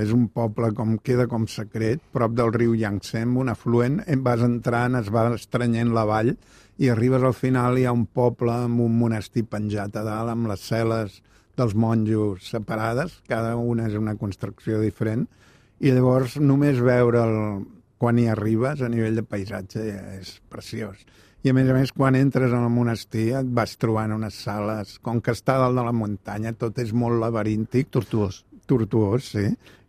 és un poble com queda com secret, prop del riu Yangtze, un afluent, vas entrant, es va estrenyent la vall i arribes al final hi ha un poble amb un monestir penjat a dalt, amb les cel·les dels monjos separades, cada una és una construcció diferent, i llavors només veure'l quan hi arribes a nivell de paisatge és preciós. I a més a més, quan entres en el monestir et vas trobant unes sales, com que està dalt de la muntanya, tot és molt laberíntic. Tortuós. Tortuós, sí.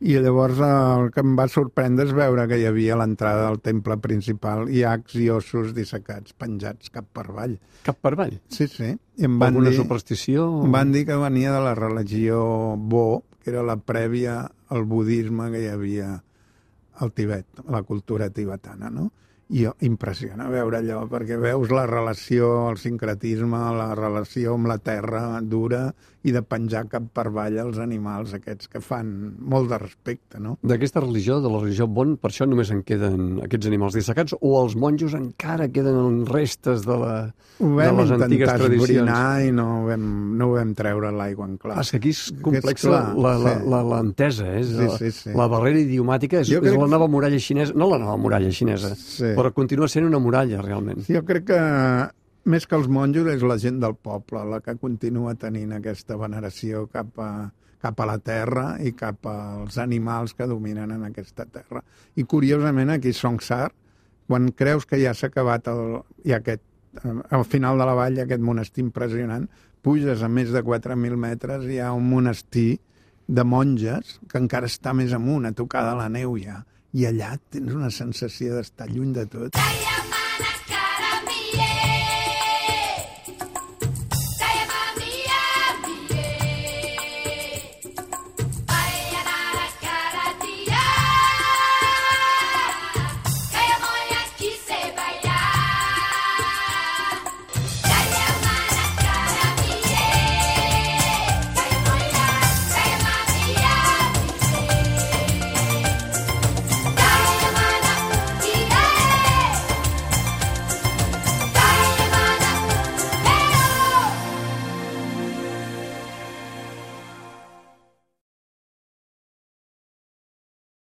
I llavors el que em va sorprendre és veure que hi havia a l'entrada del temple principal iacs i ossos dissecats penjats cap per avall. Cap per avall? Sí, sí. I em van Alguna dir, superstició? Em van dir que venia de la religió Bo, que era la prèvia al budisme que hi havia al Tibet, la cultura tibetana, no? I impressiona veure allò, perquè veus la relació, el sincretisme, la relació amb la terra dura i de penjar cap per avall els animals aquests que fan molt de respecte, no? D'aquesta religió, de la religió Bon, per això només en queden aquests animals dissecats o els monjos encara queden en restes de, la, de les antigues tradicions? i no ho vam, no ho vam treure l'aigua en clar. Ah, és que aquí és complexa clar, la, la, sí. la, l'entesa, eh? és Sí, la, sí, sí. la barrera idiomàtica és, és crec la nova muralla xinesa, no la nova muralla xinesa, Sí. Però continua sent una muralla, realment. Jo crec que més que els monjos és la gent del poble la que continua tenint aquesta veneració cap a, cap a la terra i cap als animals que dominen en aquesta terra. I curiosament aquí Songsar, quan creus que ja s'ha acabat el, i aquest, eh, al final de la vall aquest monestir impressionant, puges a més de 4.000 metres i hi ha un monestir de monges que encara està més amunt, a tocar de la neu ja i allà tens una sensació d'estar lluny de tot. Calla, mana, cara,